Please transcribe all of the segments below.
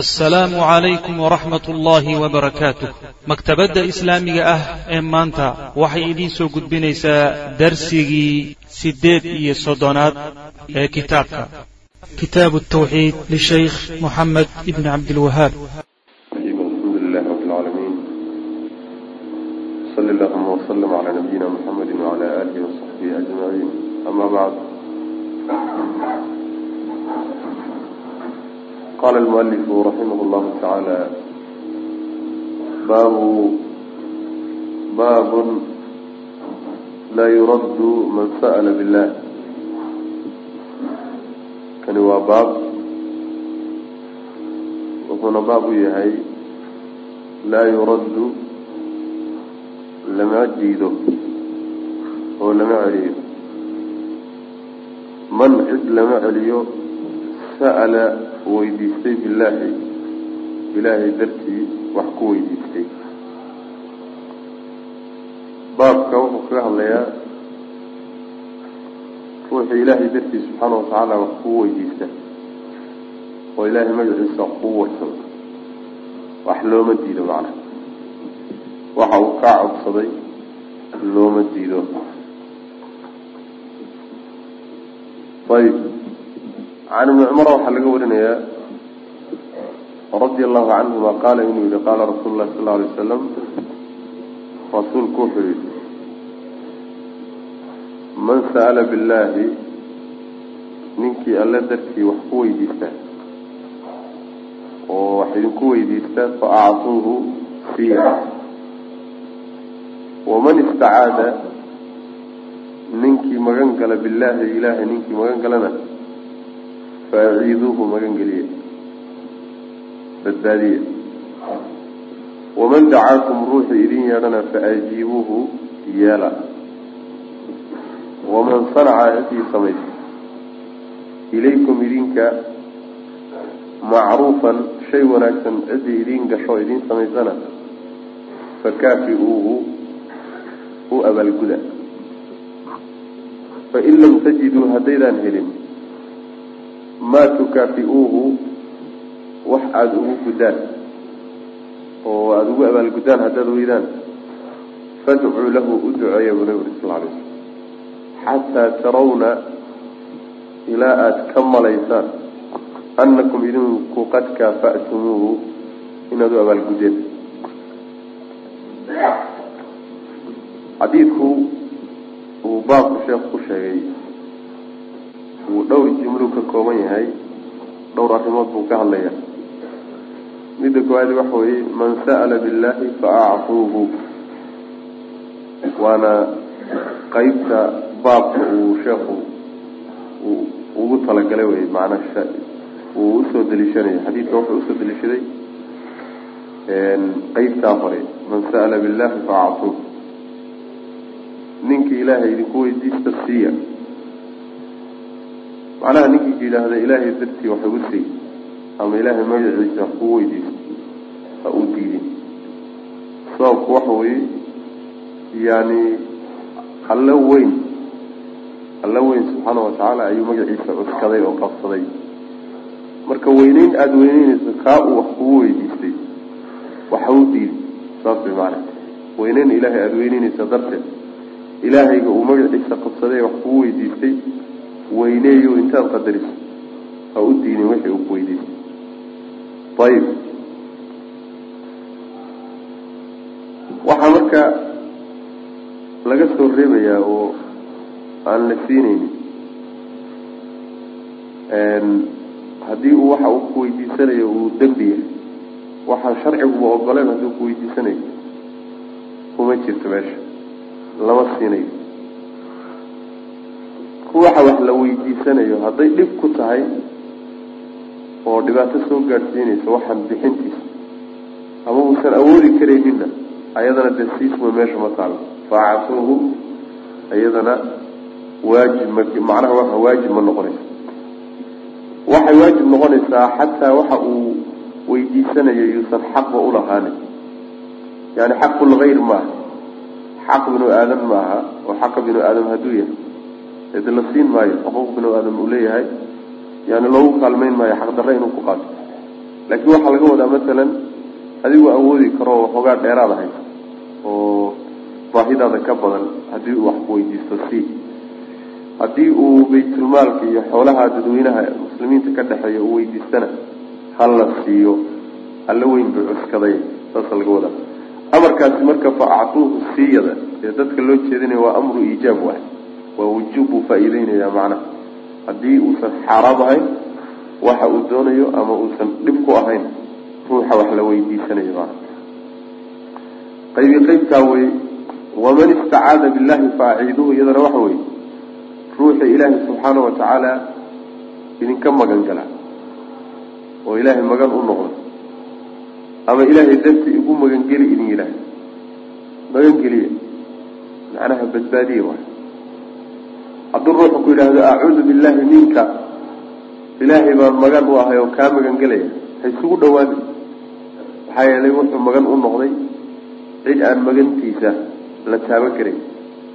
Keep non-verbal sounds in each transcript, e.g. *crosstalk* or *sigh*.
asalaamu calaykum waraxmat ullaahi wabarakaatuh maktabadda islaamiga ah ee maanta waxay idiin soo gudbinaysaa darsigii siddeed iyo soddonaad ee kitaabka. Kitaabu tawxiid lishaykh moxamed ibni cabdilwahaab bacd qala almualifu raximah llahu tacaala baabu baabun laa yuraddu man sa'la billah kani waa baab wuxuuna baab u yahay laa yuraddu lama diido oo lama celiyo man cid lama celiyo sa'ala weydiistay billaahi. Ilaahay dartii wax ku weydiistay. Baabka wuxuu kaga hadlayaa ruuxii ilaahay dartii subxaana watacaala wax kuu weydiista. Oo ilaahay magaciisa kuu warsado wax looma diido macnaha waxa uu kaa codsaday looma diido. Ayib can ibni cumar waxaa laga warinayaa radia allahu canhuma qaala inuu yihi qaala rasuulu lahi sal alay wasalam rasuulku wuxuu yihi man sa'ala billahi ninkii alle dartii wax ku weydiista oo wax idinku weydiista fa acuuhu fiiha waman istacaada ninkii magan gala billahi ilahay ninkii magan galana faaciiduuhu magan geliye badbaadiye waman dacaakum ruuxii idin yeedhana faajiibuuhu yeela waman sanaca ciddii samaysa ilaykum idinka macruufan shay wanaagsan ciddii idin gasho idin samaysana fakaafi-uuhu u abaalguda fain lam tajiduu haddaydaan helin maa tukaafi-uuhu wax aada ugu guddaan oo aada ugu abaalguddaan haddaad weydaan fadcuu lahu u duceeya buu nabi uri sal alay slam xataa tarawna ilaa aada ka malaysaan annakum idinku qad kaafa'tumuuhu inaad u abaalguddeen xadiidku uu baabku sheekhu ku sheegay uu dhowr jimluu ka kooban yahay dhowr arrimood buu ka hadlaya midda koowaad waxa weeye man sa'ala billahi fa acuuhu waana qeybta baabka uu sheekhu ugu talagalay wey macnaa uu u soo deliishanayo xadiidka wuxuu u soo deliishaday qeybtaa hore man sa'ala billahi fa acuuhu ninkii ilaahay idinku weydiista siiya macnaha ninkii yidhaahda ilaahay dartii wax igu sii. Ama ilaahay magaciisa wax kuu weydiisto. Ha uu diidin. Sababku waxa weeye yani alla weyn. Alla weyn subxaana watacaala ayuu magaciisa cuskaday oo qabsaday. Marka weyneyn aada weyneyneyso kaa uu wax kugu weydiistay. Wax ha u diidin saas bay maana weyneyn ilaahay aada weyneyneysa darteed. Ilaahayga uu magaciisa qabsaday wax kugu weydiistay weyneeyo intaad qadariso. Ha u diinin wixii uu ku ayib waxaa marka laga soo reebayaa oo aan la siineynin haddii uu waxa uu ku weydiisanayo uu dembi yahay waxaan sharciguba ogoleen haddii ku weydiisanayo. Kuma jirto meesha. Lama siinayo ruuxa wax la weydiisanayo hadday dhib ku tahay oo dhibaato soo gaadhsiinayso waxaan bixintiisa ama uusan awoodi karayninna ayadana dee siisma meesha ma taalo. Faacatuuhu iyadana waajib ma macnaha waa waajib ma noqonayso. Waxay waajib noqonaysaa xataa waxa uu weydiisanayo yuusan xaqba ulahaanin yani xaqulgayr maaha. Xaq binu aadam maaha oo xaqa binu aadam hadduu yahay ede la siin maayo xuquuq binu aadam uu leeyahay yani loogu kaalmayn maayo xaqdarre inuu ku qaato. Laakiin waxaa laga wadaa masalan adigu awoodi karo oo waxoogaa dheeraad ahay oo baahidaada ka badan haddii uu wax ku weydiisto si. Haddii uu baytulmaalka iyo xoolaha dadweynaha muslimiinta ka dhexeeya uu weydiistana hala siiyo alla weyn buu cuskaday saasa laga wadaa. Amarkaasi marka fa actuuhu siiyada ee dadka loo jeedinaya waa amru iijaab waay waa wujuub buu faa-iideynaya macnaha haddii uusan xaaraam ahayn waxa uu doonayo ama uusan dhib ku ahayn ruuxa wax la weydiisanayo macna. Qaybi qaybtaa wey waman istacaada billahi faaciiduhu iyadana waxa weye ruuxa ilaahay subxaana wa tacaala idinka magan gala oo ilaahay magan u noqda ama ilaahay darti igu magangeli idin yidhaah magangeliya macnaha badbaadiya waay hadduu ruuxu ku yidhaahdo acuudu billahi minka. Ilaahay baan magan u ahay oo kaa magangelaya ha isugu dhawaani maxaa yeelay wuxuu magan u noqday cid aan magantiisa la taaban karin.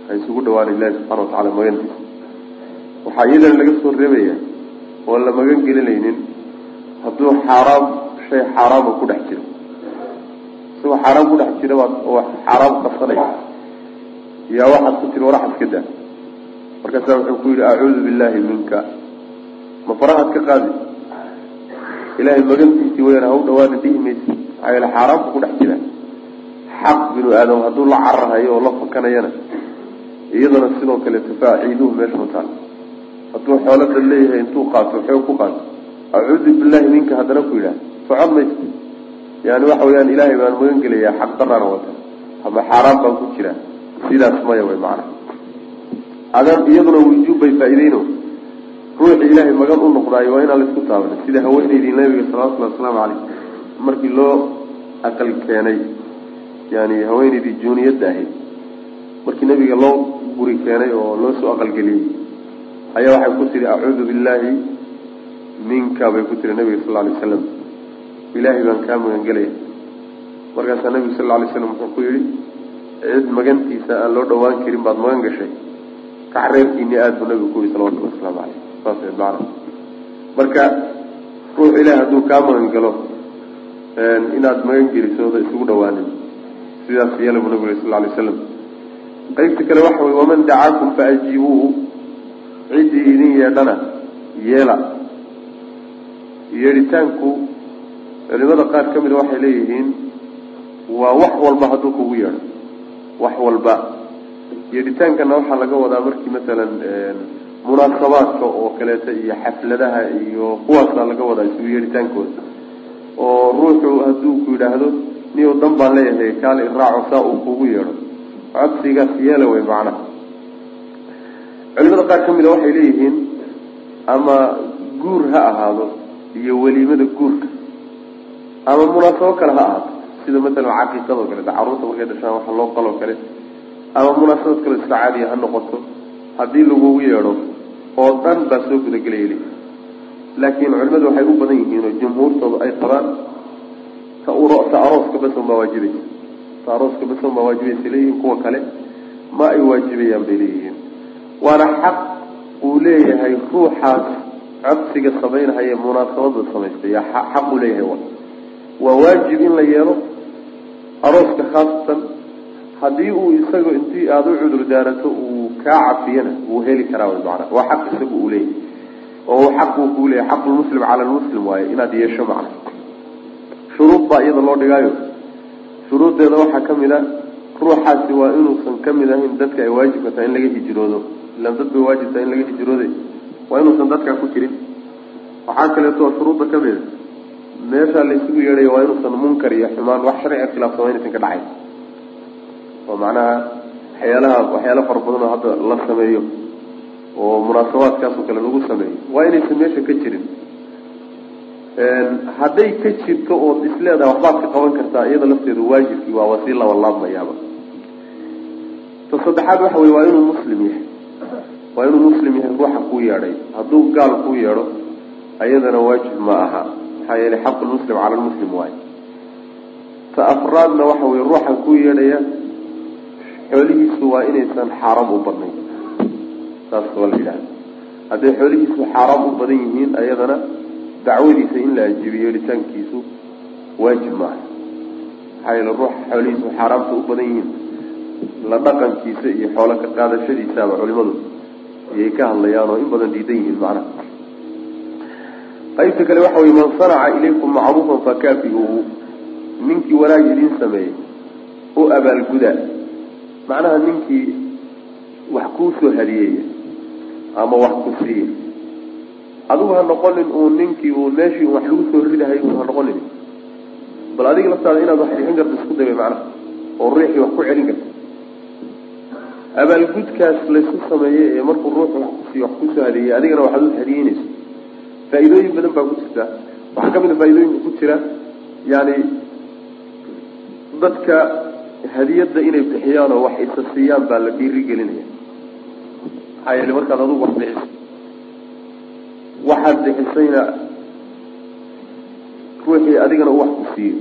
Ha isugu dhawaana ilahi subxana wa tacala magantiisa. Waxaa iyadana laga soo reebaya oo la magan gelinaynin hadduu xaaraam shay xaaraama ku dhex jiro. Isagoo xaaraam ku dhex jira wax xaaraam qasanaya yaa waxaad ku tiri warax iska daa markaasaa wuxuu ku yidhi acuudu billahi minka. Ma farahaad ka qaadi? Ilaahay magantiisii weyaan ha u dhawaana dhihi maysi maxaa yeele xaaraamku ku dhex jira. Xaq binu aadam hadduu la cararahayo oo la fakanayana iyadana sidoo kale tafaaciiduhu meesha mataal hadduu xoolada leeyahay intuu qaato xoog ku qaato acuudu billahi minka haddana ku yidhaah socod maysa yani waxa weyaan ilaahay baan magan gelayaa xaq daraana wata. Ama xaaraan baan ku jira. Sidaas maya way macana adan iyaduna wujuub bay faa-ideyno ruuxi ilaahay magan u noqdaayo waa inaan la isku taabanay. Sida haweeneydii nabiga salawatullahi wasalaamu caleyh markii loo aqal keenay yani haweeneydii juuniyadda ahayd markii nabiga loo guri keenay oo loo soo aqalgeliyey ayaa waxay ku tihi acuudu billahi minka bay ku tiri nabiga sal alay slam ilaahay baan kaa magangelaya markaasaa nabigu sal alay slam wuxuu ku yihi cid magantiisa aan loo dhawaan karin baad magan gashay kac reerkiini aada buu nabigu ku yihi salawatullahi wasalaamu caleyh saas macna marka ruux ilaah hadduu kaa magan galo inaad magan gelisooda isugu dhawaanin. Sidaas yeela buu nabigu sal alay slam qaybta kale waxa wey waman dacaakum faajiibuuhu ciddii idin yeedhana yeela. Yeedhitaanku culimada qaar ka mida waxay leeyihiin waa wax walba hadduu kugu yeedho. Wax walba yeedhitaankana waxaa laga wadaa markii masalan munaasabaadka oo kaleeta iyo xafladaha iyo kuwaasaa laga wadaa isugu yeedhitaankooda oo ruuxu hadduu ku yidhaahdo niyow dan baan leeyahay kaale iraaco saa uu kugu yeedho. Codsigaas yeela wey macnaha. Culimada qaar ka mida waxay leeyihiin ama guur ha ahaado iyo weliimada guurka. Ama munaasabo kale ha ahaato sida masalan caqiiqado kale da carruurta markay dhashaan waxa loo qaloo kale ama munaasabad kale iska caadiya ha noqoto. Haddii lagugu yeedho oo dhan baa soo gudagelaya li laakiin culimadu waxay u badan yihiin oo jumhuurtooda ay qabaan ta ta arooska bason baa waajibaysa ta arooska bason baa waajibaysa leeyihiin kuwa kale ma ay waajibayaan bay leeyihiin. Waana xaq uu leeyahay ruuxaas codsiga samaynahaya munaasabada samaystay. Xaq uu leeyahay wa. Waa waajib in la yeelo arooska khaasatan haddii uu isaga intii aada u cudur daarato uu kaa cafiyana wuu heli karaa wy macana waa xaq isaga uu leeyahay. Oo xaq uu kuu leeyahay. Xaqulmuslim cala lmuslim waaye inaad yeesho macna. Shuruud baa iyada loo dhigaayo. Shuruuddeeda waxaa ka mid a ruuxaasi waa inuusan ka mid ahayn dadka ay waajibka tahay in laga hijroodo. Ilaan dad bay waajib tahay in laga hijroode waa inuusan dadkaa ku jirin. Waxaa kaleeto shuruudda ka mida meeshaa laysugu yeedhaya waa inuusan munkar iyo xumaan. Wax sharciga khilaafsan ka dhacayn oo macnaha waxyaalaha waxyaala fara badan oo hadda la sameeyo oo munaasabaadkaasoo kale lagu sameeyo waa inaysan meesha ka jirin. Hadday ka jirto ood isleedahay waxbaad ka qaban kartaa iyada lafteedu waajibkii waa wasii laba laabmayaaba ta saddexaad waxa wey waa inuu muslim yahay. Waa inuu muslim yahay ruuxa kuu yeedhay. Hadduu gaal kuu yeedho ayadana waajib ma aha. Maxaa yeelay xaqu lmuslim cala lmuslim waayo ta afraadna waxa weye ruuxa kuu yeedhaya xoolihiisu waa inaysan xaaraam u badnayn. Saas waa la yidhahda hadday xoolihiisu xaaraam u badan yihiin ayadana dacwadiisa in la ajibiyo yeelitaankiisu waajib maaha. Maxaa yeele ruux xoolihiisu xaaraamta u badan yihiin la dhaqankiisa iyo xoolo ka qaadashadiisaaba culimadu ayay ka hadlayaan oo in badan diidan yihiin macnaha. Qaybta kale waxa weye man sanaca ilaykum macruufan fakaafiuuhu ninkii wanaag idiin sameeyey u abaalgudaa macnaha ninkii wax kuu soo hadiyeeya ama wax ku siiya adigu ha noqonin uun ninkii uu meeshii wax lagu soo ridahay ha noqonin. Bal adiga laftaada inaad wax bixin karto isku dayba macnaha oo riixii wax ku celin karto. Abaalgudkaas laysku sameeyey ee markuu ruuxu wax kusiiyo wax ku soo hadeeyey adigana waxaad u hadiyeynayso faa-iidooyin badan baa ku jirta. Waxaa ka mid a faa-idooyinka ku jira yani dadka hadiyadda inay bixiyaan oo wax isa siiyaan baa la dhiiri gelinaya maxaa yeele markaad adugu wax bixiso waxaad bixisayna ruuxii adigana u wax ku siiyo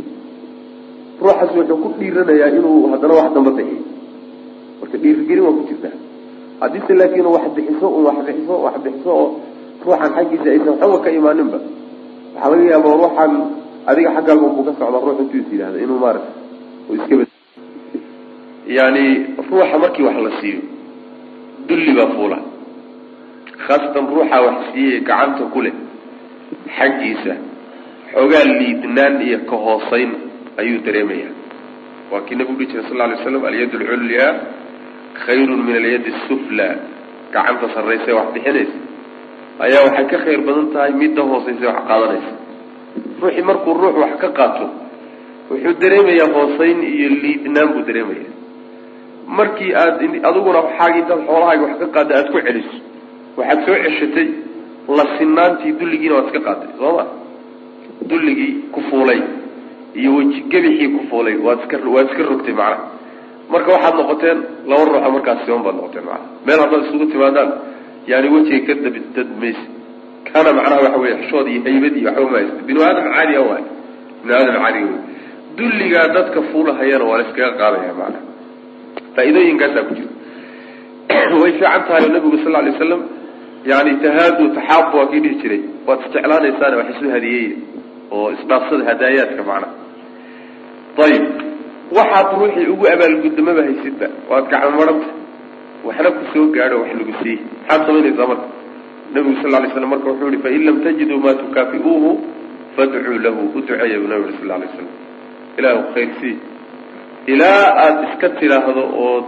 ruuxaas wuxuu ku dhiiranayaa inuu haddana wax damba bixiyo. Marka dhiirigelin waa ku jirtaa haddiise laakiin wax bixiso un wax bixiso wax bixiso oo ruuxan xaggiisa aysan waxba ka imaaninba waxaa laga yaaba ruuxan adiga xaggaaga unbuu ka socda ruux intuu is yidhahda inuu maarata iska yani ruuxa markii wax la siiyo dulli baa fuula. Khaasatan ruuxa wax siiyey gacanta ku leh xaggiisa xoogaa liidnaan iyo ka hoosayn ayuu dareemaya waa kii nabigu dhihi jiray sal alay slam alyad alculyaa khayrun min alyadi asufla gacanta sarraysa wax bixinaysa. Ayaa waxay ka khayr badan tahay midda hoosaysa wax qaadanaysa. Ruuxii markuu ruux wax ka qaato wuxuu dareemayaa hoosayn iyo liidnaan buu dareemaya markii aad adiguna intaad xoolahaaga wax ka qaada aada ku celiso waxaad soo ceshatay la sinaantii dulligiina waad iska qaatay soo ma? Dulligii ku fuulay iyo weji ku fuulay waad iska waad iska rogtay macnaha marka waxaad noqoteen laba ruuxa markaas siman baad noqoteen macnaha meel haddaad isugu timaadaan yani wejiga ka dabi dadmaysa kana macnaha waxa weye xishood iyo haybad iyo waxba mahaysta binu aadam caadi a waay. Binu aadam caadi wey dulligaa dadka fuulahayana waa la iskaga qaadaya macnaha faa-iidooyinkaasaa ku jira. *clears throat* Way fiican tahay nabigu sal lay slam yani tahaadu taxaabu waa kii dhihi jiray. Waad isjeclaanaysaane wax isu hadiyeeya oo isdhaafsada hadaayaadka macnaha ayib waxaad ruuxii ugu abaalgudamaba haysidba waad maranta waxna ku gaadho wax lagu siiye maxaad samaynaysaa marka? Nabigu sal lay slam marka wuxuu yihi fain lam tajiduu maa tukaafi'uuhu fadcuu lahu. U duceeya bu nabi sal lay slam ilaahu khayr ilaa aada iska tidhaahdo ood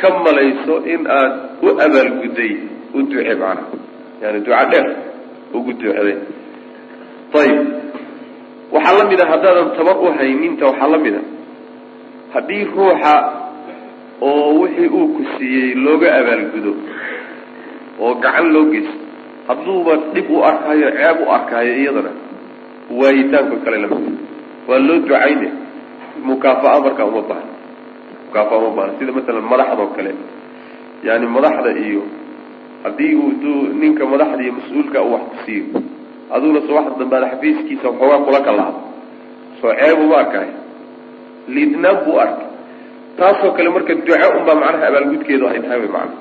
ka malayso in aad u abaalgudday u duce macnaha yani duca dheer ugu duceday ayib waxaa la mid a haddaadan tabar u hayninta waxaa la mid a haddii ruuxa oo wixii uu ku siiyey looga abaalgudo oo gacan loo geysto hadduuba dhib u arkaayo ceeb u arkaayo iyadana waayitaanka kale la mid waa loo ducayne mukaafa'a markaa uma baahna. Mukaafa'a uma baahna. Sida masalan madaxdao kale yani madaxda iyo haddii uu ninka madaxda iyo mas'uulka uu wax ku siiyo aduguna soo waxda dambaada xafiiskiisa waxoogaa kula kalaado soo ceeb uma arkaayo liidnaan buu arkay. Taasoo kale marka duco unbaa macnaha abaalgudkeedu ay tahay wy macana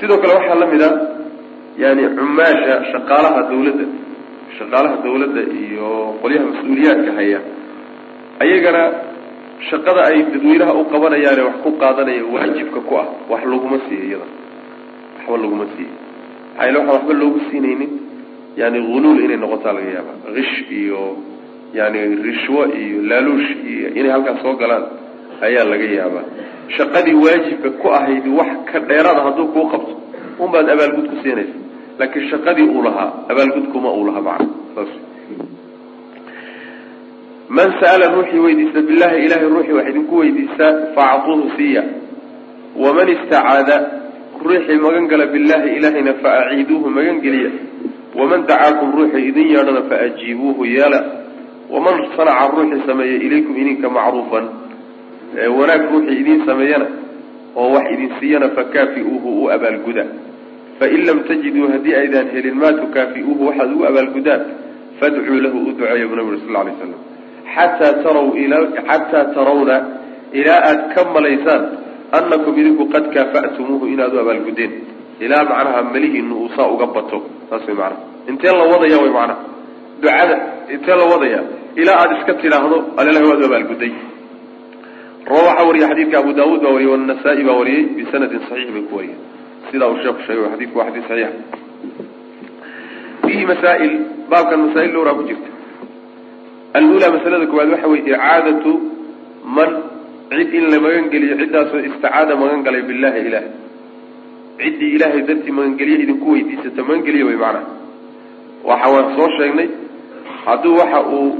sidoo kale waxaa la mid a yani cumaasha shaqaalaha dawladda shaqaalaha dawladda iyo qolyaha mas'uuliyaadka haya ayagana shaqada ay dadweynaha u qabanayaane wax ku qaadanaya waajibka ku ah wax laguma siiyo iyada. Waxba laguma siiyo. Maxaa yale waxaan waxba loogu siinaynin yani huluul inay noqotaa laga yaaba kish iyo yani rishwo iyo laaluush iyo inay halkaas soo galaan ayaa laga yaabaa. Shaqadii waajibka ku ahayd wax ka dheeraada hadduu kuu qabto unbaad abaalgud ku siinaysa. Laakiin shaqadii uu lahaa abaalgudkuma uu lahaa macna saas man sa'ala ruuxii weydiista billahi ilahay ruuxii wax idinku weydiistaa faactuuhu siiya. Waman istacaada ruuxii magan gala billahi ilahayna faaciiduuhu magan geliya. Waman dacaakum ruuxii idin yeedhana faajiibuuhu yeela. Waman sanaca ruuxii sameeya ilaykum idinka macruufan wanaag ruuxii idin sameeyana oo wax idin siiyana fakaafi'uuhu u abaalguda fain lam tajiduu haddii aydaan helin maa tukaafi'uuhu waxaad ugu abaalgudaan fadcuu lahu u duceeya bu nabi sal lay slam xataa taraw xataa tarawna ilaa aada ka malaysaan annakum idinku qad kaafa'tumuuhu inaad u abaalgudeen ilaa macnaha melihiinu uu saa uga bato. Saas way macnaha. Intee la wadaya way macnaha. Ducada intee la wadaya ilaa aada iska tidhaahdo alelahi waad abaalgudday rawa waxaa wariyay xadiidka abu daawuud baa wariyey wanasaa-i baa wariyey bisanadin saxiix bay ku wariyeen. Sidaa uu sheeku sheegay xadidku waa xadiis saxiixa fiihi masaa'il baabkan masaa'il dhowraa ku jirta alula masalada koowaad waxa weye icaadatu man cid in la magan geliyo ciddaasoo isticaada magan galay billahi ilaah ciddii ilaahay dartii magangeliye idinku weydiisata magangeliya way macnaha. Waxa waan soo sheegnay hadduu waxa uu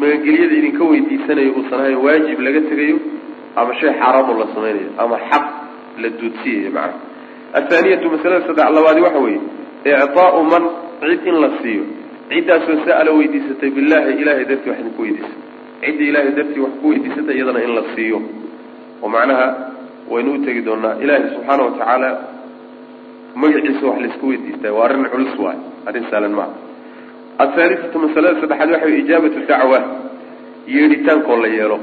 magangelyada idinka weydiisanayo uusan ahayn waajib laga tegayo ama shay xaaraamoo la samaynayo ama xaq la duudsiyayo macnaha. Athaaniyatu masalada saddex labaadi waxa weeye ictaau man cid in la siiyo ciddaasoo sa'ala weydiisatay billahi ilahay dartii wax idinku weydiisatay. Ciddii ilahay dartii wax ku weydiisatay iyadana in la siiyo. Oo macnaha waynu u tegi doonaa ilaahay subxaana watacaala magaciisa wax la isku weydiistaa waa arrin culus waay. Arrin saalan maaha. Athaalithatu masalada saddexaad waxa wey ijaabatu dacwa. Yeedhitaankoo la yeelo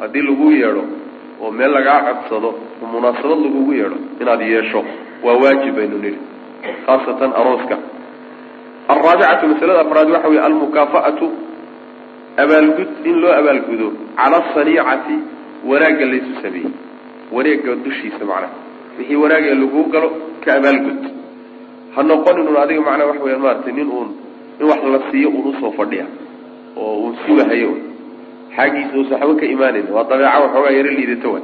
haddii lagu yeedho oo meel lagaa codsado oo munaasabad lagugu yeedho inaad yeesho waa waajib baynu nidhi. Khaasatan arooska alraabicatu masalada afraad waxa wey almukaafa'atu abaalgud in loo abaalgudo cala asaniicati wanaagga laysu sameeyey wareega dushiisa macnaha wixii wanaagee laguu galo ka abaalgud ha noqonin un adiga macnaha waxa weyaan maaragtay nin uun in wax la siiyo uun u soo fadhiya oo uun sugahayo xaggiisa uusa waxba ka imaanayn waa dabeeca waxoogaa yaro liidato way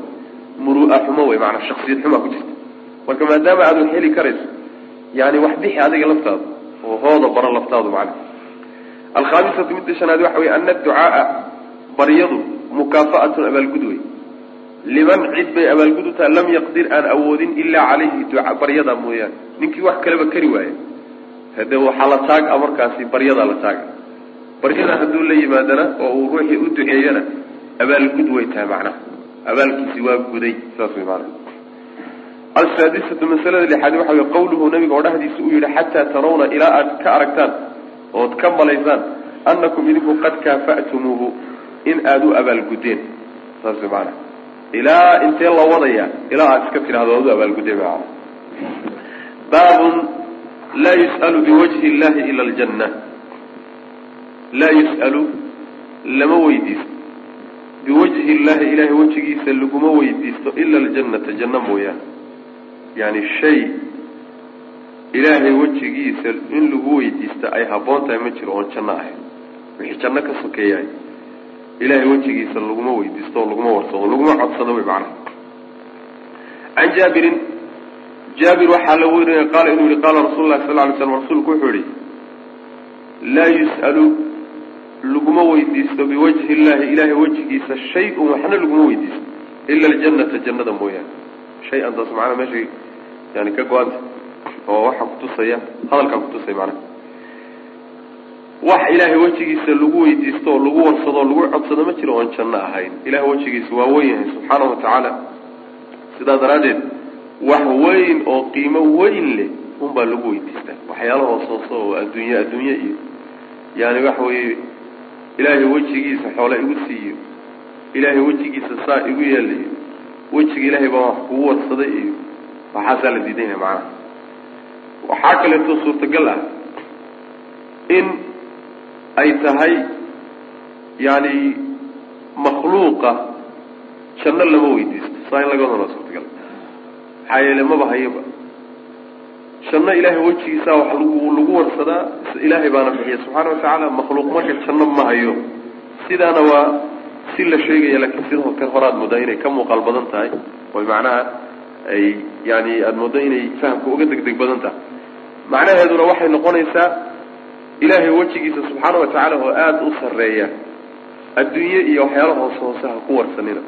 muru'a xumo wey maanaa shaksiyad xumaa ku jirta marka maadaama aad wax heli karayso yani wax bixi adiga laftaada oo hooda baro laftaadu macnaha alkhaamisatu midda shanaad waxa wey ana adducaaa baryadu mukaafa'atun abaalgud wey liman cid bay abaalgud u lam yaqdir aan awoodin ilaa calayhi duca baryada mooyaane. Ninkii wax kaleba kari waaya hade waxaa la taaga markaasi baryadaa la taaga baryada hadduu la yimaadana oo uu ruuxii u duceeyana abaalgud way tahay macnaha. Abaalkiisi waa guday saas way maana alsaadisatu masalada lixaad waxa wey qawluhu nabiga oo dhexdiisa uu yihi xataa tarawna ilaa aad ka aragtaan ood ka malaysaan annakum idinku qad kaafa'tumuuhu in aada u abaalgudeen saas maana ilaa intee la wadaya ilaa aad iska tidhahdo waad u abaalgudeen ma baabun laa yus'alu biwajhi illahi ila aljanna laa yus'alu lama weydiisto biwajhi illahi ilahay wejigiisa laguma weydiisto ila aljannata janno mooyaane yani shay ilaahay wejigiisa in lagu weydiista ay habboon tahay ma jiro oon janno ahayn. Wixii janno ka sokeeyahay ilahay wejigiisa laguma weydiisto oo laguma warsado laguma codsado wy macnaha. Can jaabirin jaabir waxaa la werinaya qaala inuu yihi qaala rasul lahi sal ly slam rasuulku wuxuu yihi laa yus'alu laguma weydiisto biwajhi illahi ilahay wejigiisa shay-un waxna laguma weydiisto ila aljannata jannada mooyaane. Shay-an taas macnaa meeshay yani ka go-anta oo waxaa kutusaya hadalkaa kutusaya macnaha wax ilaahay wejigiisa lagu weydiisto oo lagu warsado oo lagu codsado ma jiro oon janno ahayn. Ilahay wejigiisa waa weyn yahay subxaanahu watacaala sidaa daraaddeed wax weyn oo qiimo weyn leh unbaa lagu weydiistaa waxyaala hoos hooso oo adduunye adduunye iyo yani waxa weeye ilaahay wejigiisa xoole igu siiyo. Ilaahay wejigiisa saa igu yeelayo wejiga ilaahay baa wax kugu warsaday iyo waxaasaa la diidan yahay macnaha. Waxaa kaleeto suurtagal ah in ay tahay yani makhluuqa janno lama weydiisto. Saa in laga wadana suurtagal. Maxaa yeele maba hayaba janno ilaahay wejigiisa wax lagu warsadaa ilaahay baana bixiya. Subxaana watacaala makhluuq marka janno ma hayo. Sidaana waa si la sheegaya laakiin sida ka hore aad moodaa inay ka muuqaal badan tahay. Oy macnaha ay yani aada moodo inay fahamka uga deg deg badan tahay macnaheeduna waxay noqonaysaa ilaahay wejigiisa subxaana watacaala oo aada u sarreeya adduunye iyo waxyaala hoose hoose ha ku warsanina.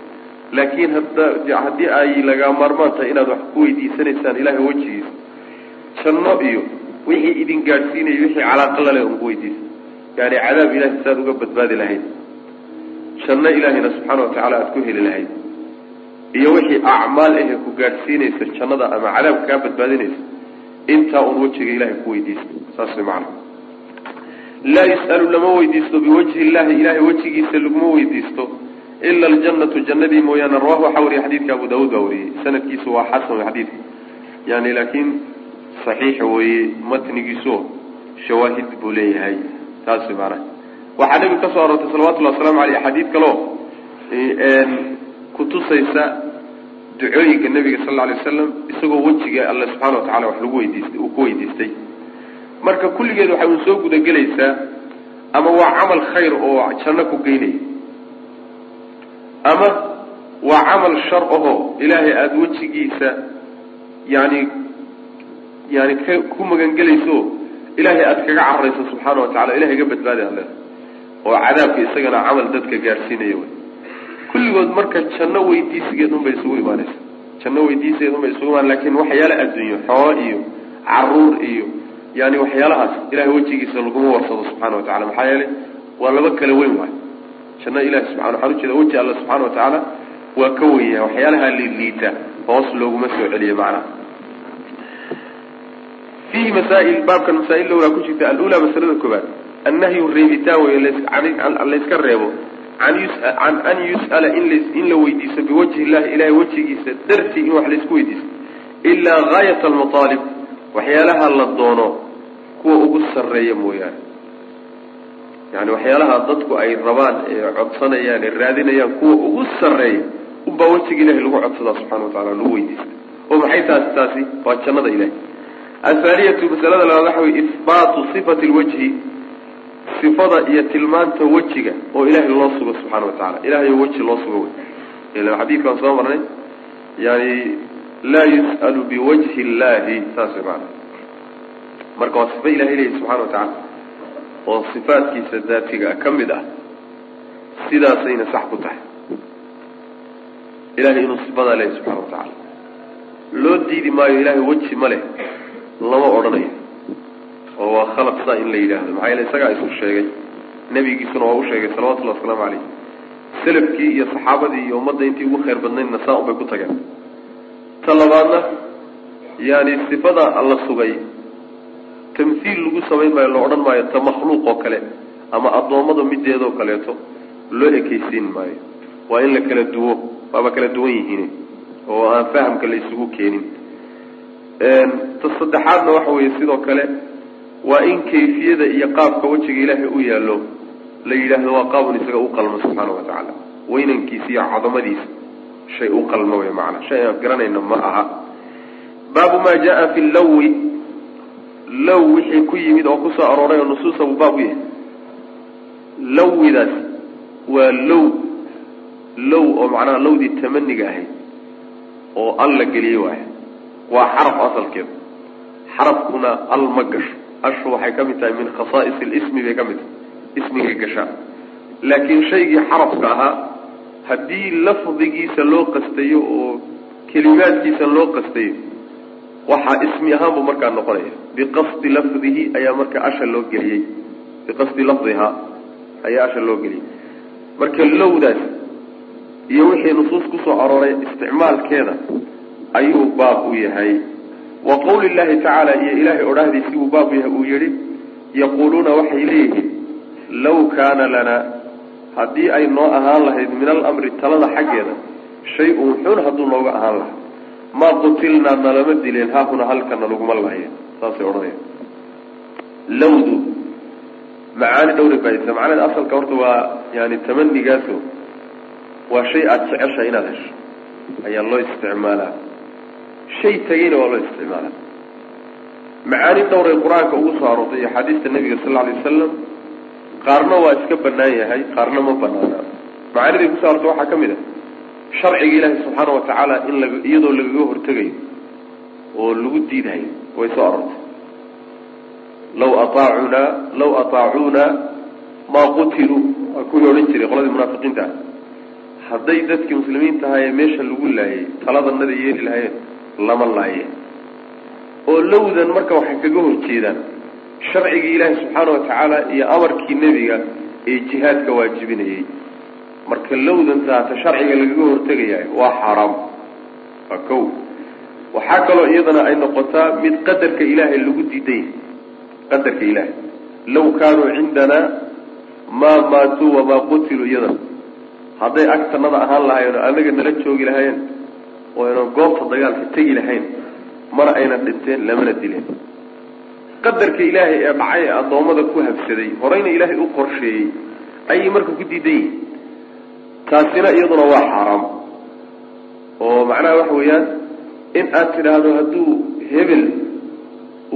Laakiin hadda haddii ay laga maarmaan tahay inaad wax ku weydiisanaysaan ilaahay wejigiisa janno iyo wixii idin gaadhsiinaya wixii calaaqa lale un ku weydiisa. Yani cadaab ilahay saaad uga badbaadi lahayd. Janno ilaahayna subxaana watacaala aada ku heli lahayd iyo wixii acmaal ahe ku gaadhsiinaysa jannada ama cadaabka kaa badbaadinaysa intaa un wejiga ilahay ku weydiista. Saas macana laa yus'alu lama weydiisto biwajhi illahi ilahay wejigiisa laguma weydiisto ila aljannatu jannadii mooyaane. Rawahu waxaa wariyay xadiidka abu daawuud baa wariyey. Sanadkiisu waa xasan xadiidka. Yani laakiin saxiixa weeye matnigiiso shawaahid buu leeyahay. Taas maanaha waxaa nebiga ka soo aroortay salawatullahi waslamu aleyh xadiid kaleo kutusaysa ducooyinka nebiga sal alay wasalam isagoo wejiga alle subxana wa tacala wax lagu weydiistay uu ku weydiistay. Marka kulligeed waxay un soo gudagelaysaa ama waa camal khayr oo janno ku geynaya ama waa camal shar ahoo ilaahay aada wejigiisa yani yani ka ku magangelayso ilaahay aada kaga cararayso subxaana wa tacala ilahay ga badbaadi alle oo cadaabka isagana camal dadka gaadhsiinaya kulligood marka janno weydiisigeed unbay isugu imaanaysa janno weydiisigeed unbay isugu imaan laakiin waxyaala adduunyo xoolo iyo carruur iyo yani waxyaalahaas ilahay wejigiisa laguma warsado subxana wa tacala maxaa yeelay waa laba kala weyn waay janno ilahi subaa waxaan ujeeda weji alla subxana wa tacaala waa ka wenya waxyaalaha liiliita hoos looguma soo celiyo macnaha. Fiihi masaail baabkan masaail lowlaa ku jirta alula masalada koobaad annahyu reebitaan wey layska reebo can an yus'ala in la weydiiso biwajhi illahi ilahay wejigiisa dartii in wax laysku weydiiso. Ilaa gaayat almataalib waxyaalaha la doono kuwa ugu sarreeya mooyaane. Yani waxyaalaha dadku ay rabaan ee codsanayaan ee raadinayaan kuwa ugu sarreeya unbaa wejiga ilahay lagu codsadaa subxana wa tacala lagu weydiista oo maxay taasi taasi? Waa jannada ilahay athaaniyatu masalada labaad waxa wey ihbaatu sifati lwajhi sifada iyo tilmaanta wejiga oo ilahay loo sugo subxaana wa tacala ilahay weji loo sugo wey. Ila soo marnay yani laa yus'alu biwajhi illahi saas way maana marka waa sifo ilahay leeyahy subxana wa tacala oo sifaadkiisa daatiga ka mid ah sidaasayna sax ku tahay. Ilahay inuu sifadaa leeyahy subxana wa tacala loo diidi maayo ilahay weji ma leh lama odhanayo oo waa khalaq saa in la yidhaahdo. Maxaa yeele isagaa isu sheegay. Nebigiisuna waa u sheegay salawatullahi wasalaamu calayh selafkii iyo saxaabadii iyo ummadda intii ugu khayr badnaydna saa unbay ku tageen ta labaadna yani sifada la sugay tamhiil lagu samayn maayo la odhan maayo ta makhluuq oo kale ama addoommada mideedoo kaleeto loo ekeysiin maayo. Waa in la kala duwo waaba kala duwan yihiin oo aan fahamka la isugu keenin. Ta saddexaadna waxa weeye sidoo kale waa in kayfiyada iyo qaabka wejiga ilaahay u yaallo la yidhaahdo waa qaabun isaga u qalmo subxaana wa tacaala. Weynankiisa iyo cadamadiisa shay u qalmo wey macanaa shay aan garanayna ma aha. Baabu maa jaa fi lawi low wixii ku yimid oo ku soo arooray oo nusuusa buu baab u yahay. Lawidaas waa low. Low oo macnaha lowdii tamaniga ahayd oo al la geliyey waaya waa xaraf asalkeeda xarafkuna al ma gasho ashu waxay ka mid tahay min khasaa'is lismi bay ka mid tahay ismigay gashaa. Laakiin shaygii xarafka ahaa haddii lafdigiisa loo qastayo oo kelimaadkiisa loo qastayo waxaa ismi ahaan buu markaa noqonaya. Biqasdi lafdihi ayaa marka asha loo geliyey. Biqasdi lafdihaa ayaa asha loo geliyey. Marka lowdaas iyo wixii nusuus ku soo arooray isticmaalkeeda ayuu baab u yahay wa qawli llahi tacaala iyo ilaahay odhahdiisi buu baab yahay uu yihi yaquuluuna waxay leeyihiin law kaana lanaa haddii ay noo ahaan lahayd min alamri talada xaggeeda shay-un xun hadduu nooga ahaan lahaa. Maa qutilnaa nalama dileen haahuna halkana laguma lahayen saasay odhanaya lawdu macaani dhowri baadisa macnaheed asalka horta waa yani tamanigaaso waa shay aada jeceshahay inaad hesho ayaa loo isticmaalaa shay tegeyna waa loo isticmaalaa macaani dhowray qur'aanka ugu soo aroortay iyo axaadiista nabiga sal lla alay wasalam qaarna waa iska banaan yahay qaarna ma banaana macaaniday ku soo arortay waxaa ka mid ah sharciga ilaahi subxaana wa tacaala in lag iyadoo lagaga hortegayo oo lagu diidayo way soo arortay law aaacunaa law ataacuuna maa qutiluu waa kuwii odhan jiray qoladii munaafiqiinta. Ah hadday dadkii muslimiin tahaye meesha lagu laayay taladanada yeeli lahayeen lama laaye oo lowdan marka waxay kaga horjeedaan sharcigii ilaahi subxaana wa tacaala iyo amarkii nebiga ee jihaadka waajibinayay. Marka lowdan taata sharciga lagaga hortegayahay waa xaaraam waa kow. Waxaa kaloo iyadana ay noqotaa mid qadarka ilaahay lagu diiday. Qadarka ilaahay. Law kaanuu cindanaa maa maatuu wamaa qutiluu iyadana. Hadday agtanada ahaan lahayen oo anaga nala joogi lahayen oo aynan goobta dagaalka tegi lahayn mana aynan dhinteen lamana dileen qadarka ilaahay ee dhacay ee addoommada ku habsaday horeyna ilaahay u qorsheeyey ayay marka ku diidan yihiin taasina iyaduna waa xaaraam. Oo macnaha waxa weeyaan in aad tidhaahdo hadduu hebel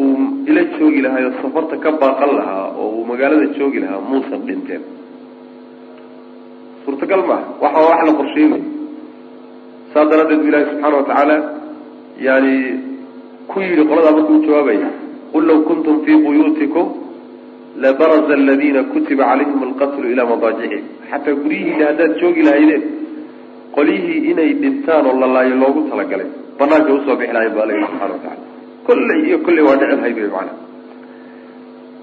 uu ila joogi lahaa oo safarta ka baaqan lahaa oo uu magaalada joogi lahaa muusan dhinteen. Suurtagal maaha. Waxa wax la qorsheeyey saas daraaddeed bu ilaahi subxaana watacaala yani ku yidhi qoladaa markuu jawaabaya qul law kuntum fii buyuutikum labaraza aladiina kutiba calayhim alqatlu ilaa madaajicihim xataa guryihiina haddaad joogi lahaydeen qolyihii inay dhintaan oo lalaayo loogu talagalay banaanka u soo bixi lahayn ba yidhi subxana watacala kolley iyo kolley waa dhici lahayd wy maanaa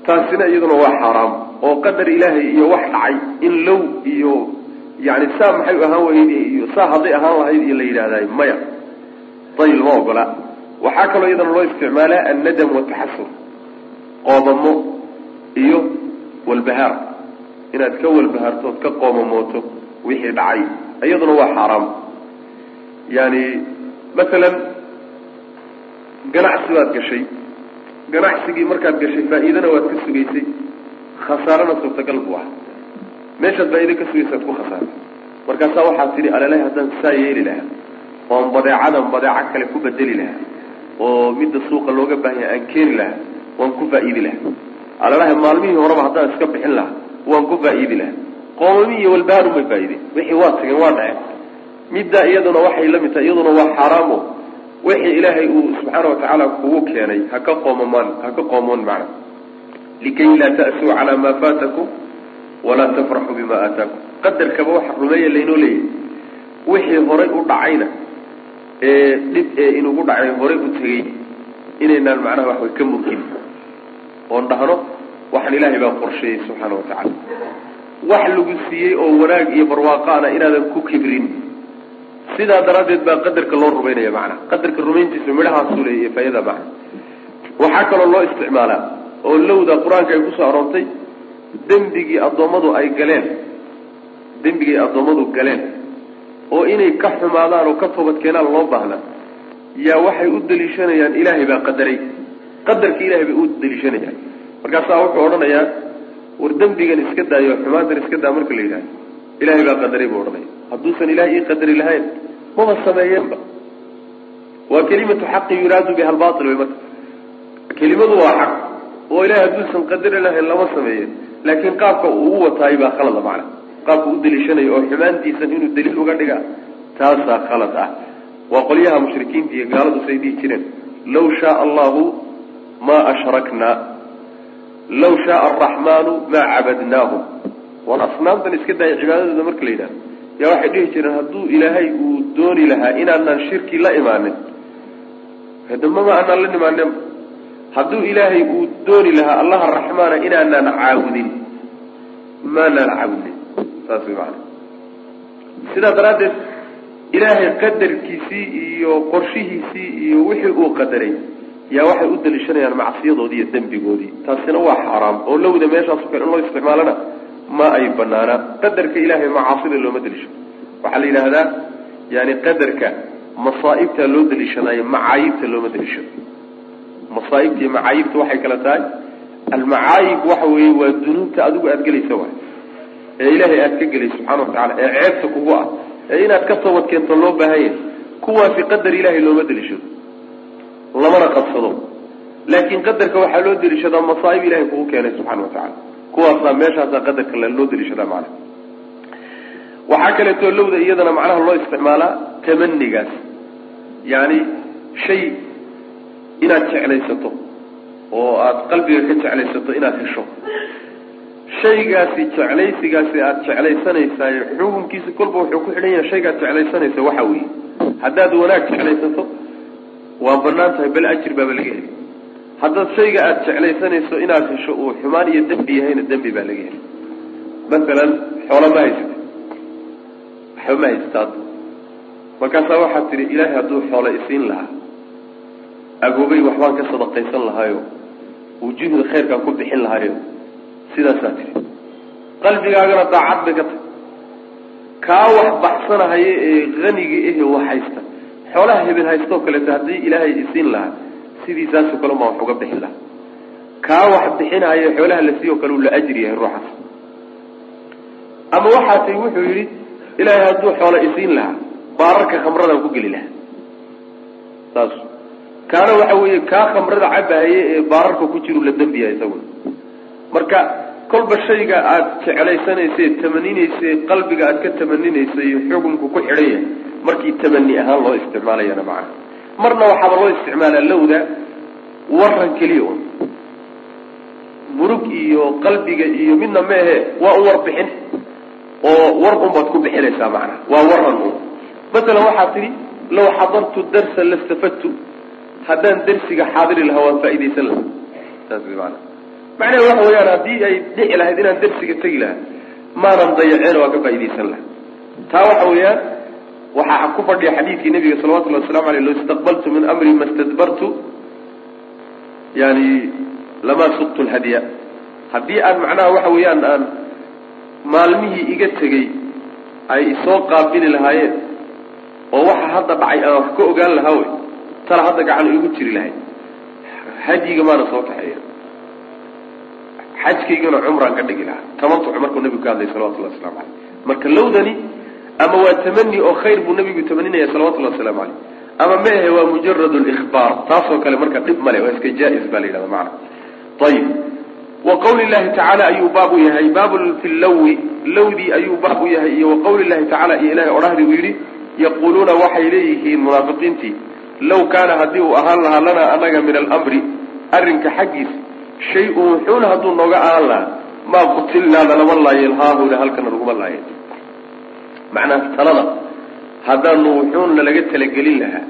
taasina iyaduna waa xaaraam oo qadar ilaahay iyo wax dhacay in low iyo yani saa maxay ahaan weyde iyo saa hadday ahaan lahayd iyo la yidhaahday maya. Dayl ma ogola. Waxaa kaloo iyadana loo isticmaalaa annadam wataxasur qoomamo iyo walbahaar. Inaad ka walbahaarto ood ka qoomamooto wixii dhacay iyaduna waa xaaraam. Yani masalan ganacsi baad gashay. Ganacsigii markaad gashay faa'iidana waad ka sugaysay. Khasaarana suurtagal buu ah meeshaad faa'ido ka sugaysaad ku khasaartay markaasaa waxaad tidhi alalahi haddaan saa yeeli lahaa. Oon badeecadan badeeco kale ku bedeli lahaa. Oo midda suuqa looga baahanya aan keeni lahaa waan ku faa'iidi lahaa. Alalahi maalmihii horeba haddaan iska bixin lahaa waan ku faa'iidi lahaa. Qoomami iyo walbahaarun bay faa'iideen wixii waa tageen waa dhaceen. Middaa iyaduna waxay la tahay iyaduna waa xaaraamo. Wixii ilaahay uu subxaana watacaala kugu keenay ha ka qoomamaan ha ka qoomoon macna. Likay laa ta'suu calaa maa faatakum walaa tafraxuu bima aataakum. Qadarkaba waxa rumeeya laynoo leeyahay. Wixii horay u dhacayna ee dhib ee inugu dhacay horay u tegey inaynaan macnaha waxway ka mugin oon dhahno waxaan ilaahay baa qorsheeyey subxaana watacaala wax lagu siiyey oo wanaag iyo barwaaqaana inaadan ku kibrin. Sidaa daraaddeed baa qadarka loo rumaynaya macnaha qadarka rumayntiisa midhahaasuu leeya iyo faayada macna. Waxaa kaloo loo isticmaalaa oo lowda qur'aanka ay ku soo aroortay dembigii addoommadu ay galeen dembigii ay addoommadu galeen oo inay ka xumaadaan oo ka toobad keenaan loo baahnaa yaa waxay u daliishanayaan ilaahay baa qadaray. Qadarka ilahay bay u daliishanayaan markaasaa wuxuu odhanayaa war dembigan iska daayo xumaantan iska daa marka la yidhahdo ilaahay baa qadaray buu odhanaya. Hadduusan ilahay ii qadari lahayn maba sameeyeenba. Waa kelimatu xaqin yuraadu biha albail way marka. Kelimadu waa xaq oo ilahay hadduusan qadari lahayn lama sameeyeen laakiin qaabka uu u wataay baa khalada macna. Qaabka u daliishanayo oo xumaantiisan inuu daliil uga dhiga taasaa khalad ah. Waa qolyaha mushrikiinta iyo gaaladu say dhihi jireen law shaaa allahu ma ashrakna law shaaa araxmaanu maa cabadnaahum waan asnaamtan iska daaya cibaadadooda marka la yidhahdo yaa waxay dhihi jireen hadduu ilaahay uu dooni lahaa inaanaan shirki la imaanin hadamama aanaan la nimaanen hadduu ilaahay uu dooni lahaa allaha raxmaana inaanaan caabudin maanaan caabudin saas way maana sidaa daraaddeed ilaahay qadarkiisii iyo qorshihiisii iyo wixii uu qadaray yaa waxay u daliishanayaan macsiyadoodii iyo dembigoodii. Taasina waa xaaraam oo lowda meeshaaso kale in loo isticmaalana ma ay banaana qadarka ilaahay macaasida looma daliisho. Waxaa la yidhaahdaa yani qadarka masaa'ibta loo daliishanayo macaayibta looma daliishado masaa'ibta iyo macaayibta waxay kala tahay. Almacaayib waxa weeye waa dunuubta adigu aada gelaysa waay. Ee ilaahay aada ka gelayso subxana watacala ee ceebta kugu ah ee inaad ka toobad keento loo baahan yahay kuwaasi qadar ilaahay looma daliishado lamana qabsado. Laakiin qadarka waxaa loo daliishadaa masaa'ib ilahay kugu keenay subxana watacala kuwaasaa meeshaasaa qadarka loo daliishadaa macnaha. Waxaa kaleetoo lowda iyadana macnaha loo isticmaalaa tamanigaas yani shay inaad jeclaysato oo aada qalbiga ka jeclaysato inaad hesho. Shaygaasi jeclaysigaasi aada jeclaysanaysaay xukunkiisa kolba wuxuu ku xidhan yahay shaygaad jeclaysanaysa waxa weeye. Haddaad wanaag jeclaysato waa bannaan tahay bal ajir baaba laga heli haddaad shayga aada jeclaysanayso inaad hesho uu xumaan iyo dembi yahayna dembi baa laga heli masalan xoola ma haysata waxba ma haystaad. Markaasaa waxaad tidhi ilaahay hadduu xoolo isiin lahaa agoobay waxbaan ka sadaqaysan lahaayo wujuuhda khayrkaan ku bixin lahaayo sidaasaa tidhi qalbigaagana daacad bay ka tahay kaa wax baxsanahaya ee haniga ehe wax haysta. Xoolaha hebel haystoo kaleeto haddii ilaahay isiin lahaa sidiisaasoo kale maa wax uga bixin lahaa. Kaa wax bixinaayo xoolaha la siiyo kale uu la ajri yahay ruuxaas. Ama waxaasay wuxuu yidhi ilaahay hadduu xoolo isiin lahaa baararka khamradaan ku geli lahaa. Saas kaana waxa weeye kaa khamrada cabahaye ee baararka ku jiru la dembiya isaguna marka kolba shayga aada jeclaysanaysa tamaninaysa qalbiga aada ka tamaninaysa iyo xukunku ku xidhan markii tamani ahaan loo isticmaalayana macana marna waxaaba loo isticmaalaa lowda waran keliya un murug iyo qalbiga iyo midna meehe waa u warbixin oo war un baad ku bixinaysaa macana waa waran un masalan waxaad tidhi law xadartu darsa lastafadtu haddaan darsiga xaadiri lahaa waan faaidaysan lahaa. Saas wy maana macnaheed waxa weeyaan haddii ay dhici lahayd inaan darsiga tegi lahaa maanan dayaceen waa ka faaidaysan lahaa. Taa waxa weeyaan waxaa ku fadhiya xadiidkii nabiga salawatullahi waslamu aleyh lo istaqbaltu min amri ma stadbartu yani lamaa suqtu lhadya haddii aan macnaha waxa weeyaan aan maalmihii iga tegey ay isoo qaabili lahaayeen oo waxa hadda dhacay aan wax ka ogaan lahaa wey tala hadda gacan igu jiri lahayd. Hadyiga maana soo kaxeeya. Xajkaygana cumraan ka dhigi lahaa. Tamatuc markuu nabigu ka hadlay salawatullahi waslamu aleyh marka lowdani ama waa tamani oo khayr buu nabigu tamaninaya salawatullahi waslamu aleyh ama meahe waa mujarad lihbaar taasoo kale marka dhib male waa iska jaa-is baa la yidhahda macana ayib wa qawli llahi tacaala ayuu baab u yahay baab fi llowi lowdii ayuu baab u yahay iyo wa qawli llahi tacala iyo ilahay odhahdi uu yidhi yaquuluuna waxay leeyihiin munaafiqiintii low kaana haddii uu ahaan lahaa lanaa anaga min almri arrinka xaggiisa shay-un wuxuuna hadduu nooga ahaan lahaa maa qutilnaa nalama laayeen haahuna halkana laguma laayeen. Macnaa talada haddaanu wuxuun nalaga talagelin lahaa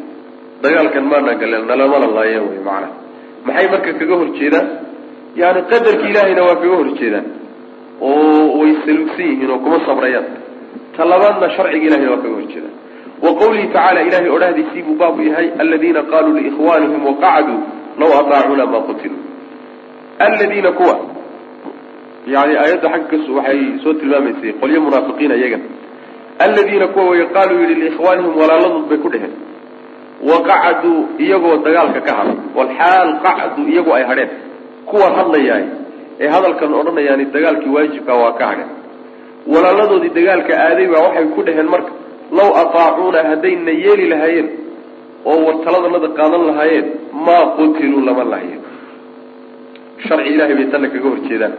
dagaalkan maana galeen nalamana laayeen wey macnaa maxay marka kaga horjeedaan yani qadarki ilaahayna waa kaga horjeedaan oo way saluugsan yihiin oo kuma sabrayaan. Talabaadna sharciga ilahayna waa kaga horjeedaan wa qawlihi tacaala ilahay odhahdiisii buu baabu yahay aladiina qaluu liikhwanihim waqacaduu law ataacuuna ma qutiluu aladiina kuwa yani aayadda xaggas waxay soo tilmaamaysay qolyo munaafiqiin iyaga aladiina kuwa way qaaluu yihi liikhwaanihim walaaladood bay ku dheheen waqacaduu iyagoo dagaalka ka hadhay walxaal qacduu iyagoo ay hadheen. Kuwa hadlayaay ee hadalkan odhanayaani dagaalkii waajibka waa ka hadheen. Walaaladoodii dagaalka aaday baa waxay ku dheheen marka law ataacuuna haddayna yeeli lahaayeen oo wartaladanada qaadan lahaayeen maa qutiluu lama lahayen sharci ilahay bay tanna kaga horjeedaan.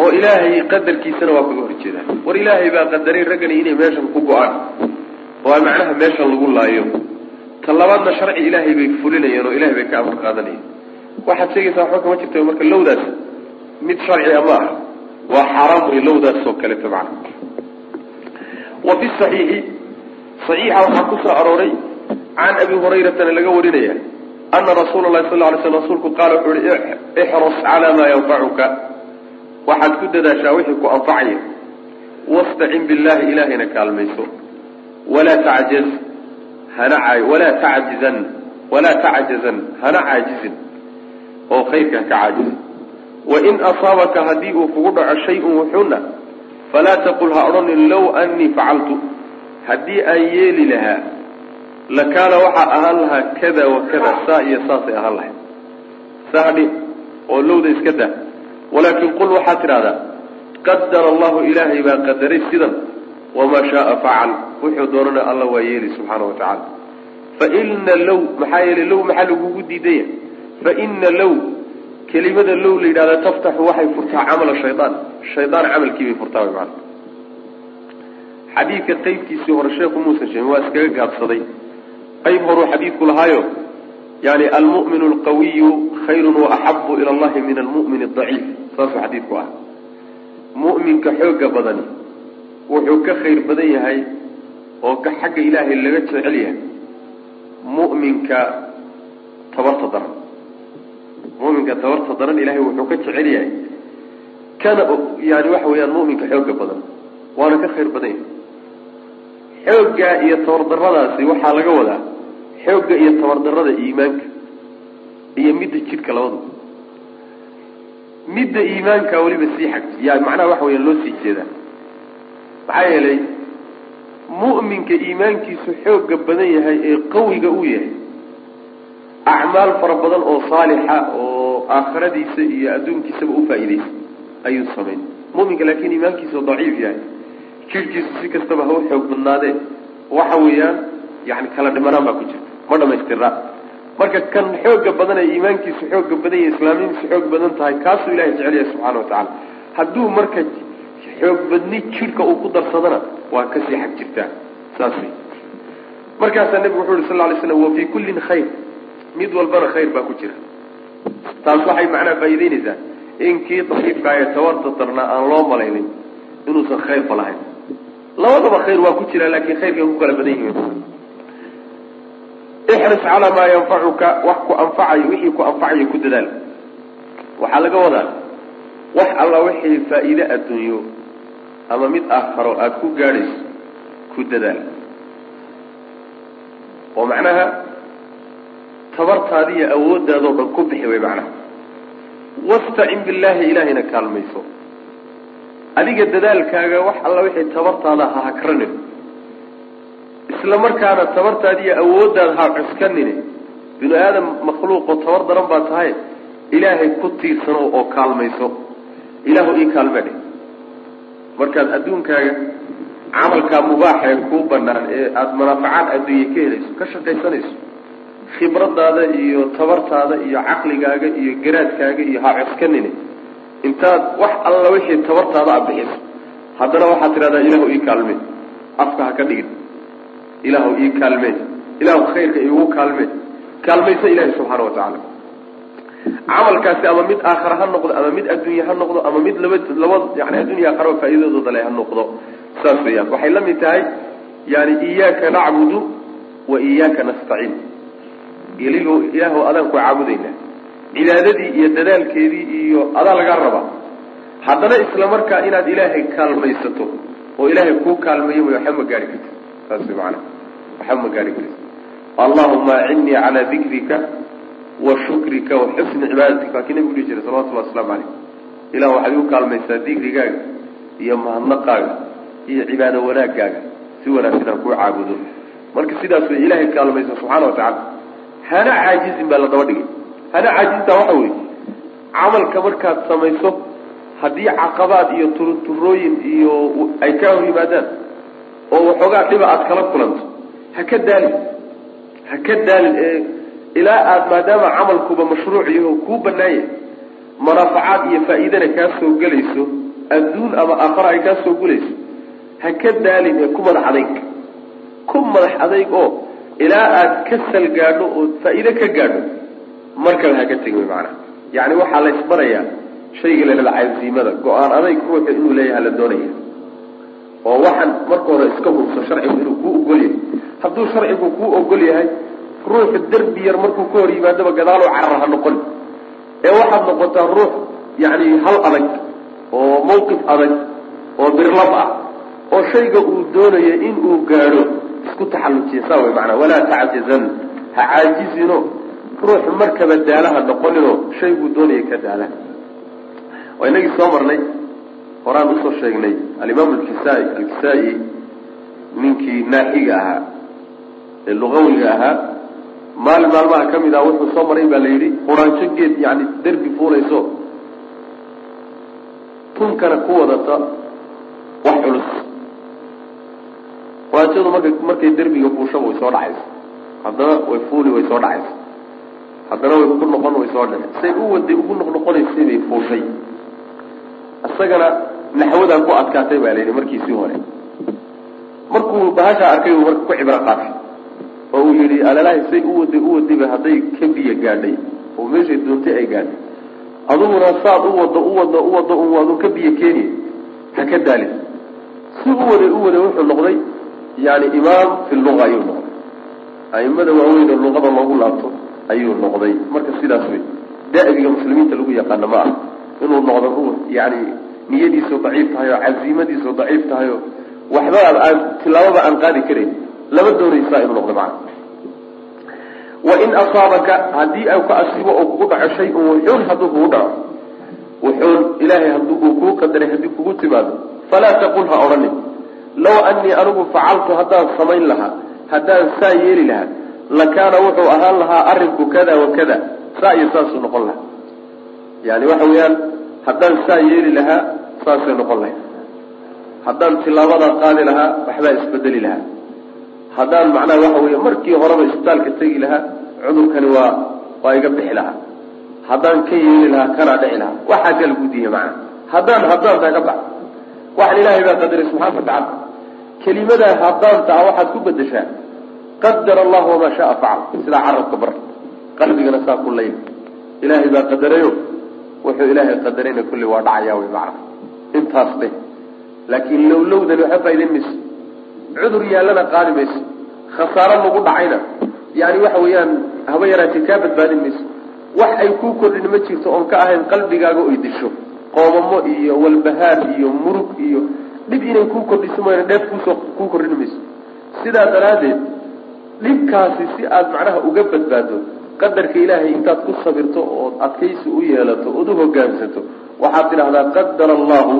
Oo ilaahay qadarkiisana waa kaga horjeedaan. War ilaahay baa qadaray raggani inay meeshan ku go'aan. Oo macnaha meeshan lagu laayo. Ta labaadna sharci ilaahay bay fulinayeen oo ilahay bay ka amar qaadanayeen. Waxaad sheegaysaa waxba kama jirta marka lowdaas mid sharciga ma aha waa xaaraam wey lowdaas oo kaleeto macna wa fi saxiixi. Saxiixa waxaa ku soo arooray can abi hurayratana laga warinaya ana rasuula lahi sal lay sl rasuulku qaala wuxuu uhi ixras calaa maa yanfacuka waxaad ku dadaashaa wixii ku anfacaya wastacin billahi ilaahayna kaalmayso. Walaa tacjaz hana walaa tacjizan walaa tacjazan hana caajizin oo khayrka ka caajizin. Wain asaabaka haddii uu kugu dhaco shay-un wuxuuna falaa taqul ha odhanin low annii facaltu haddii aan yeeli lahaa lakaana waxaa ahaan lahaa kada wa kada saa iyo saasay ahaan lahayd saadhi oo lowda iska daa walaakin qul waxaad tidhahdaa qadara allahu ilaahay baa qadaray sidan wamaa shaaa facal wuxuu doonana alla waa yeeli subxaana wa tacaala faina low maxaa yeelay low maxaa lagugu diidaya faina low kelimada low la yidhahda taftaxu waxay furtaa camala shaydaan shaydaan camalkii bay furtaa way maana xadiidka qaybkiisii hore sheekhu muusan sheegin waa iskaga gaabsaday. Qayb horuu xadiidku lahaayo yani almu'min alqawiyu khayrun waaxabu ila allahi min almu'min adaciif saasuu xadiidku ah. Mu'minka xooga badani wuxuu ka khayr badan yahay oo ka xagga ilaahay laga jecel yahay mu'minka tabarta daran. Mu'minka tabarta daran ilahay wuxuu ka jecel yahay kana yani waxa weeyaan mu'minka xooga badan waana ka khayr badan yahay xoogga iyo tabardaradaasi waxaa laga wadaa xoogga iyo tabardarada iimaanka iyo midda jidhka labadaba midda iimaanka weliba sii xag ya macnaha waxa weyaan loo sii jeedaa maxaa yeelay mu'minka iimaankiisu xooga badan yahay ee qawiga uu yahay acmaal fara badan oo saalixa oo aakhiradiisa iyo adduunkiisaba u faa'iidaysa ayuu samayn muminka laakiin iimaankiisa daciif yahay. Jirhkiisu si kastaba ha u xoog badnaadee waxa weeyaan yani kala dhimanaan baa ku jirta. Ma dhamaystirna marka kan xooga badan ee iimaankiisu xooga badan yahay islaamnimadiisu xoog badan tahay kaasuu ilahay jecel yahay subxana watacaala hadduu marka xoog badni jidhka uu ku darsadana waa ka sii xag jirtaa saas wey markaasaa nebigu wuxu yhi sal ly slam wa fii kullin khayr. Mid walbana khayr baa ku jira. Taas waxay macnaha faa'iideynaysaa in kii daciifka ee tawarta darnaa aan loo malaynin inuusan khayrba lahayn. Labadaba khayr waa ku jira laakiin khayrkay ku kala badan yihiin. Ixris calaa maa yanfacuka wax ku anfacayo wixii ku anfacayo ku dadaal. Waxaa laga wadaa wax alla wixii faa'iide adduunyo ama mid aakharo aada ku gaadhayso ku dadaal. Oo macnaha tabartaada iyo awooddaadoo dhan ku bixi way macnaha wastacin billaahi ilaahayna kaalmayso. Adiga dadaalkaaga wax alla wixii tabartaada ha hakranin isla markaana tabartaada iyo awooddaada ha cuskanine. Binu aadam makhluuqoo tabar daran baa tahay. Ilaahay ku tiirsano oo kaalmayso. Ilaahu ii kaalme dheh. Markaad adduunkaaga camalkaa mubaaxa ee kuu banaan ee aada manaafacaad adduunye ka helayso ka shaqaysanayso khibradaada iyo tabartaada iyo caqligaaga iyo garaadkaaga iyo ha cuskanine intaad wax alla wixii tabartaada a bixiso haddana waxaad tidhahdaa ilaahu ii kaalmee afka ha ka dhigin. Ilaahu ii kaalmee ilaahu khayrka iigu kaalmee kaalmaysa ilaahi subxaana wa tacaala. Camalkaasi ama mid aakhara ha noqdo ama mid adduunye ha noqdo ama mid laba laba yani addunya aakhara faa'iidadooda le ha noqdo saas weeyaan. Waxay la mid tahay yani iyaaka nacbudu wa iyaaka nastaciin iligo ilaahu adaan ku caabudaynaa cibaadadii iyo dadaalkeedii iyo adaa lagaa rabaa haddana isla markaa inaad ilaahay kaalmaysato oo ilaahay kuu kaalmayo way waxba ma gaari karti saas way maanaa waxba ma gaari karti allahuma acinnii calaa dikrika wa shukrika wa xusni cibaadatika. Waa kii nabigu dhihi jiray salawatullahi waslamu calayh ilah waxaad igu kaalmaysaa dikrigaaga iyo mahadnaqaaga iyo cibaado wanaagaaga si wanaagsan aan kuu caabudo. Marka sidaas way ilaahay kaalmaysa subxaana wa tacaala hana caajizin baa la daba dhigay. Hana caajiztaa waxa weeye. Camalka markaad samayso haddii caqabaad iyo turturooyin iyo ay kaa hor yimaadaan oo waxoogaa dhiba aada kala kulanto ha ka daalin. Ha ka daalin ee ilaa aada maadaama camalkuba mashruuc yaho kuu banaanya manaafacaad iyo faa'iidana kaa soo gelayso adduun ama aakhara ay kaa soo gulayso ha ka daalin ee ku madax adayg ku madax adayg oo ilaa aada ka sal gaadho oo faa'iide ka gaadho markaba ha ka tegin wy macanaa yacni waxaa la ysbarayaa shayga lalala casiimada go'aan adayg ruuxa inuu leeyaha la doonaya. Oo waxaan marka hore iska hubso sharcigu inuu kuu ogol yahay hadduu sharcigu kuu ogol yahay ruuxa derbi yar markuu ka hor yimaadaba gadaaloo carar ha noqon. Ee waxaad noqotaa ruux yacni hal adag oo mawqif adag oo birlab ah oo shayga uu doonayo inuu gaadho isku taxallujiya saa way macanaa walaa tacjizan ha caajizino. Ruux markaba daalaha noqoninoo shayguu doonaya ka daala. Waa inagii soo marnay horaan u soo sheegnay alimaam alkisaa alkisaa-i ninkii naaxiga ahaa ee luqawiga ahaa maalin maalmaha ka mid ah wuxuu soo maray baa la yidhi quraanjo geed yani derbi fuulayso. Tunkana ku wadata wax culus quraanjadu marka markay derbiga fuushaba way soo dhacaysa. Haddana way fuuli way soo dhacaysa. Haddana way ku noqon way soo dhace say u waday ugu noqnoqonaysay fuushay. Isagana naxwadaa ku adkaatay baa la yidhi markiisii hore. Markuu bahashaa arkay uu marka ku cibro qaatay. Oo uu yidhi alalahi say u waday u wadayba hadday ka biyo gaadhay. Oo meeshay doontay ay gaadhay. Aduguna saad u wado u wado u wado un waadu ka biyo keeniy ha ka daalin. Si u waday u waday wuxuu noqday yani imaam fi luga ayuu noqday. Aimada waaweyn oo luqada loogu laabto ayuu noqday. Marka sidaas wey da'biga muslimiinta lagu yaqaano ma ah inuu noqdo yani niyadiisu daciif tahay oo casiimadiisu daciif tahay oo waxba aan tilaababa aan qaadi karayn lama doonaysaa inuu noqdo macana wain asaabaka haddii ay ku asibo oo kugu dhaco shay-un wuxuun hadduu kugu dhaco. Wuxuun ilaahay hadduu uu kuu qadaray haddii kugu timaado falaa taqul ha odhanin law anii anigu facaltu haddaan samayn lahaa haddaan saa yeeli lahaa lakaana wuxuu ahaan lahaa arrinku kada wa kada saa iyo saasuu noqon lahaa. Yani waxa weeyaan haddaan saa yeeli lahaa saasay noqon lahayd. Haddaan tilaabadaa qaadi lahaa waxbaa isbedeli lahaa. Haddaan macnaha waxa weeye markii horeba isbitaalka tegi lahaa cudurkani waa waa iga bixi lahaa. Haddaan ka yeeli lahaa kanaa dhici lahaa. Waxaa kala gudiya macnaha haddaan haddaan taa ka bax. Waxaan ilaahay baa qadaray subxana watacala kelimadaa haddaanta ah waxaad ku bedeshaa qadar allahu wamaa shaaa facal sidaa carabka bar qalbigana saa ku layl ilaahay baa qadarayo wuxuu ilaahay qadarayna kulli waa dhacayaa wy macna. Intaas dheh laakiin lowlowdani waxa faa'idayn mayso cudur yaallana qaadi mayso khasaaro lagu dhacayna. Yani waxa weeyaan haba yaraatee kaa badbaadin mayso wax ay kuu kordhin ma jirto oon ka ahayn qalbigaaga oy disho. Qoomamo iyo walbahaar iyo murug iyo dhib inay kuu kordhiso mooyane dheef kuusoo kuu kordhin mayso. Sidaa daraaddeed dhibkaasi si aada macnaha uga badbaado qadarka ilaahay intaad ku sabirto ood adkaysi u yeelato ood u hogaansato waxaad tidhahdaa qadara allahu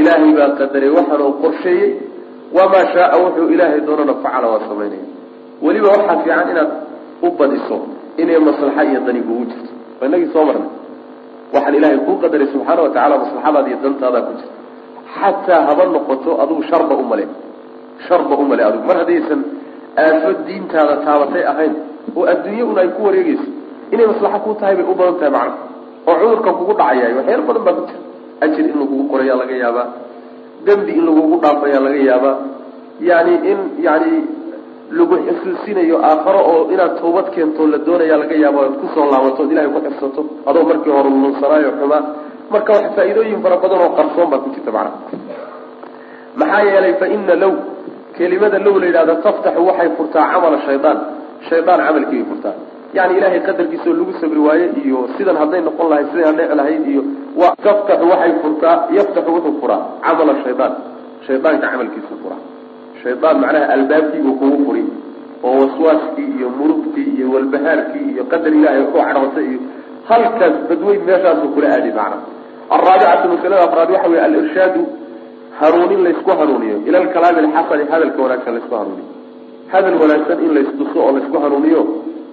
ilaahay baa qadaray waxaanuu qorsheeyey wamaa shaaa wuxuu ilaahay doonana facala waa samaynaya weliba waxaa fiican inaad u badiso inay maslaxa iyo dani kugu jirto. Inagii soo marnay. Waxaan ilaahay kuu qadaray subxaana watacala maslaxadaada iyo dantaadaa ku jirta xataa haba noqoto adugu sharba umale sharba umale adigu mar haddaysan aafo diintaada taabatay ahayn oo adduunye un ay ku wareegeyso inay maslaxo ku tahay bay u badan tahay macna. Oo cudurka kugu dhacaya waxyaalo badan baa ku jira. Ajir in lagugu qorayaa laga yaabaa. Dembi in lagugu dhaafayaa laga yaabaa. Yani in yani lagu xusuusinayo aakharo oo inaad toobad keento la doonaya laga yaabo ad ku soo laabato ilahay ku xifsato adoo markii hore lunsanaayo xumaa marka wax faa-iidooyin fara badan oo qarsoon baa ku jirta macnaha. Maxaa yeelay fa ina low kelimada low la yidhahdo taftaxu waxay furtaa camala shaydaan. Shaydaan camalkii bay furtaa. Yani ilahay qadarkiisaoo lagu sabri waaye iyo sidan hadday noqon lahayd siday hadheci lahayd iyo wa taftaxu waxay furtaa yaftaxu wuxuu furaa camala shaydaan. Shaydaanka camalkiisuu furaa shaydaan macnaha albaabkiibuu kugu furi oo waswaaskii iyo murugtii iyo walbahaarkii iyo qadar ilahay ku cadhootay iyo halkaas badweyn meeshaasuu kula aadi macna alraabicatu masalada afraad waxa wey alirshaadu hanuunin laysku hanuuniyo ila alkalaami alxasani hadalka wanaagsan laysku hanuuniyo hadal wanaagsan in laysduso oo laysku hanuuniyo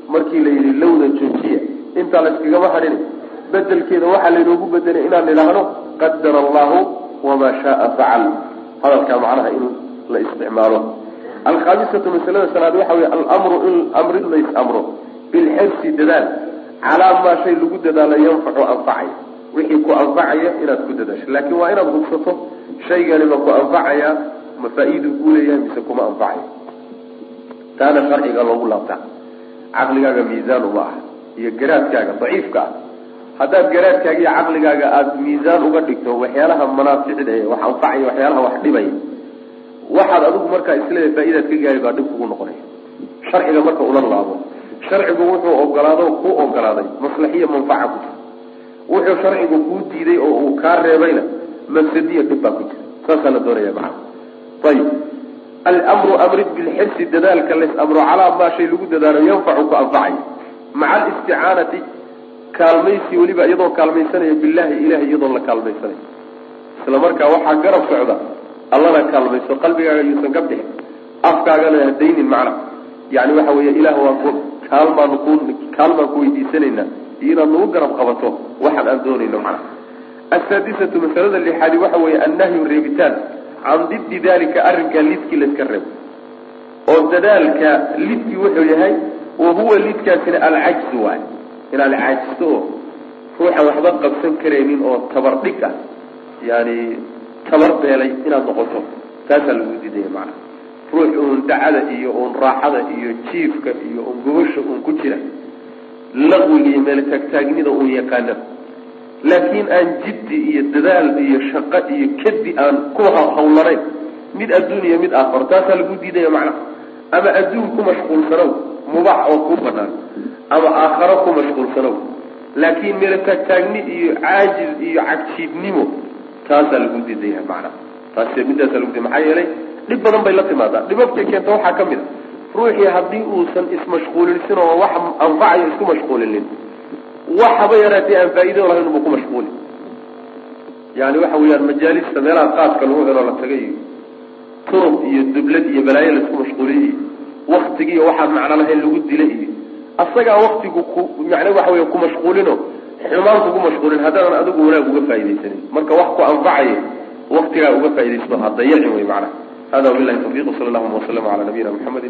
markii la yidhi joojiya intaa layskagama hadhin bedelkeeda waxaa laynoogu bedelay inaan idhaahno qadara allahu wamaa shaaa facal hadalkaa macnaha in la isticmaalo alkhaamisatu masalada sanaad waxa wey alamru in amrin lays amro bilxirsi dadaal calaa maa shay lagu dadaalo yanfacu anfacaya wixii ku anfacaya inaad ku dadaasho. Laakin waa inaad hubsato shaygani ma ku anfacaya ma faa-iidu kuu leeyahay mise kuma anfacaya. Taana sharciga loogu laabtaa caqligaaga miisaan uma aha iyo garaadkaaga daciifka ah. Haddaad garaadkaaga iyo caqligaaga aada miisaan uga dhigto waxyaalaha manaaficda ee wax anfacaya waxyaalaha wax dhibaya waxaad adigu markaa isleedahay faa-idaad ka gaari baa dhib kugu noqonaya. Sharciga marka ula laabo sharcigu wuxuu ogolaado kuu ogolaaday maslaxiya manfaca ku jira wuxuu sharcigu kuu diiday oo uu kaa reebayna mafsadiya dhib baa ku jira. Saasaa la doonaya macana ayib almru amrid bilxirsi dadaalka lays amro calaa maa shay lagu dadaalo yanfacu ku anfacay. Maca alisticaanati kaalmaysi weliba iyadoo kaalmaysanaya billahi ilahay iyadoo la kaalmaysanayo isla markaa waxaa garab socda allana kaalmayso qalbigaaga yuusan ka bixin afkaagana hadaynin macna. Yani waxa weeye ilaah waa kaalmaanu ku kaalmaan ku weydiisanaynaa iyo inaad nagu garab qabato waxaan aan doonayno macna asaadisatu masalada lixaadi waxa weeye annahyu reebitaan. Can diddi dalika arrinkaa lidkii layska reebo oo dadaalka lidkii wuxuu yahay wa huwa lidkaasina alcajzu waay. Inaad caajisto oo ruuxan waxba qabsan karaynin oo tabar dhig ah. Yani tabar beelay inaad noqoto. Taasaa lagu diidaya macana ruux uun dacada iyo uun raaxada iyo jiifka iyo uun gobasha uun ku jira laqwiga iyo meel taagtaagnida uun yaqaana laakiin aan jiddi iyo dadaal iyo shaqo iyo kadi aan ku hawlanayn mid adduun iyo mid aakharo taasaa lagu diidaya macnaha. Ama adduun ku mashquulsanow mubax oo kuu banaan ama aakharo ku mashquulsanow. Laakiin meel taagtaagni iyo caajiz iyo cagjiidnimo taasaa lagu diidaya macnaha. Taas midaasaa lagu diiday maxaa yeelay dhib badan bay la timaadaa. Dhibabkay keenta waxaa ka mid a ruuxii haddii uusan ismashquulinsin oo wax anfacayo isku mashquulinin wax haba yaraatee aan faa'iido lahayn uba ku mashquuli yani waxa weeyaan majaalista meelaha qaadka lagu helo la tagay iyo turub iyo dublad iyo balaayo la isku mashquuliye iyo waktigiiyo waxaan macno lahayn lagu dila iyo asagaa waktigu ku macne waxa weya ku mashquulino xumaan kugu mashquulin haddaadan adigu wanaag uga faaidaysanin marka wax ku anfacayo waktigaa uga faaidaysto ha dayacin wey macana hada wabilahi tawfiq sala allahuma waslama cala nabiyina muxamedi